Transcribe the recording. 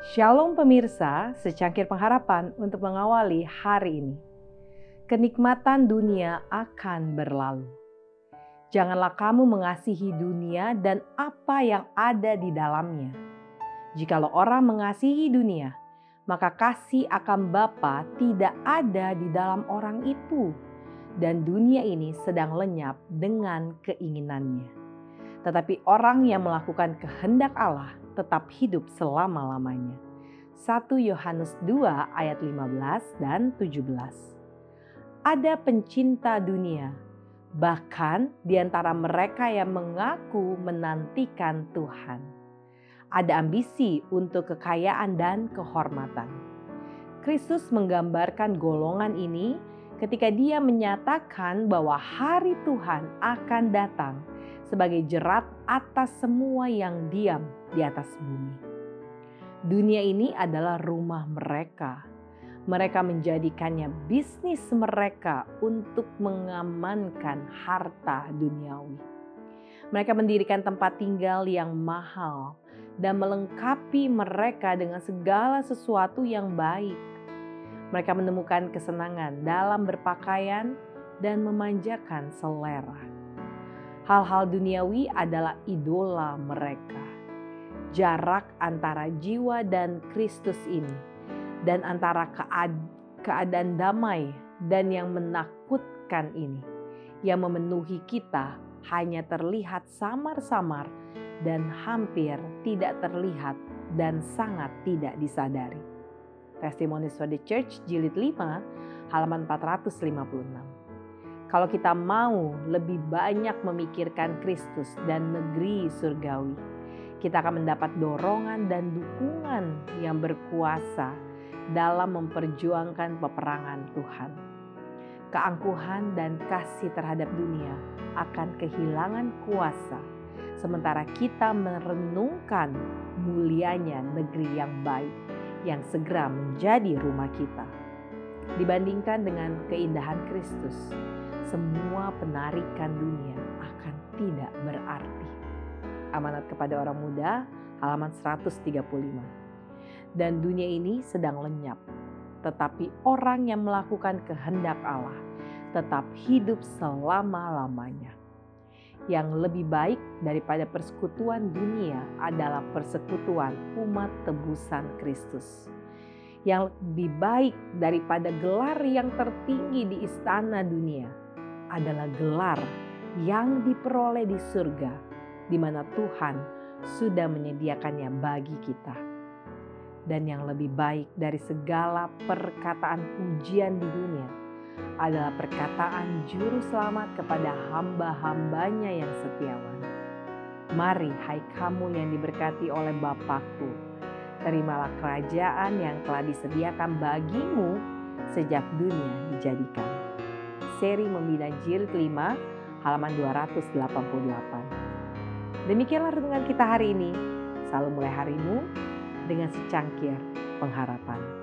Shalom pemirsa, secangkir pengharapan untuk mengawali hari ini. Kenikmatan dunia akan berlalu. Janganlah kamu mengasihi dunia dan apa yang ada di dalamnya. Jikalau orang mengasihi dunia, maka kasih akan Bapa tidak ada di dalam orang itu. Dan dunia ini sedang lenyap dengan keinginannya. Tetapi orang yang melakukan kehendak Allah tetap hidup selama-lamanya. 1 Yohanes 2 ayat 15 dan 17. Ada pencinta dunia, bahkan di antara mereka yang mengaku menantikan Tuhan. Ada ambisi untuk kekayaan dan kehormatan. Kristus menggambarkan golongan ini ketika dia menyatakan bahwa hari Tuhan akan datang sebagai jerat atas semua yang diam di atas bumi. Dunia ini adalah rumah mereka. Mereka menjadikannya bisnis mereka untuk mengamankan harta duniawi. Mereka mendirikan tempat tinggal yang mahal dan melengkapi mereka dengan segala sesuatu yang baik. Mereka menemukan kesenangan dalam berpakaian dan memanjakan selera Hal-hal duniawi adalah idola mereka. Jarak antara jiwa dan Kristus ini, dan antara kead keadaan damai dan yang menakutkan ini, yang memenuhi kita hanya terlihat samar-samar dan hampir tidak terlihat dan sangat tidak disadari. Testimonies for the Church jilid 5 halaman 456. Kalau kita mau lebih banyak memikirkan Kristus dan negeri surgawi, kita akan mendapat dorongan dan dukungan yang berkuasa dalam memperjuangkan peperangan Tuhan. Keangkuhan dan kasih terhadap dunia akan kehilangan kuasa, sementara kita merenungkan mulianya negeri yang baik yang segera menjadi rumah kita. Dibandingkan dengan keindahan Kristus, semua penarikan dunia akan tidak berarti. Amanat kepada orang muda, halaman 135. Dan dunia ini sedang lenyap, tetapi orang yang melakukan kehendak Allah tetap hidup selama-lamanya. Yang lebih baik daripada persekutuan dunia adalah persekutuan umat tebusan Kristus. Yang lebih baik daripada gelar yang tertinggi di istana dunia adalah gelar yang diperoleh di surga, di mana Tuhan sudah menyediakannya bagi kita. Dan yang lebih baik dari segala perkataan pujian di dunia adalah perkataan juru selamat kepada hamba-hambanya yang setiawan. Mari hai kamu yang diberkati oleh Bapakku, terimalah kerajaan yang telah disediakan bagimu sejak dunia dijadikan seri Membina Jilid 5 halaman 288. Demikianlah renungan kita hari ini. Selalu mulai harimu dengan secangkir pengharapan.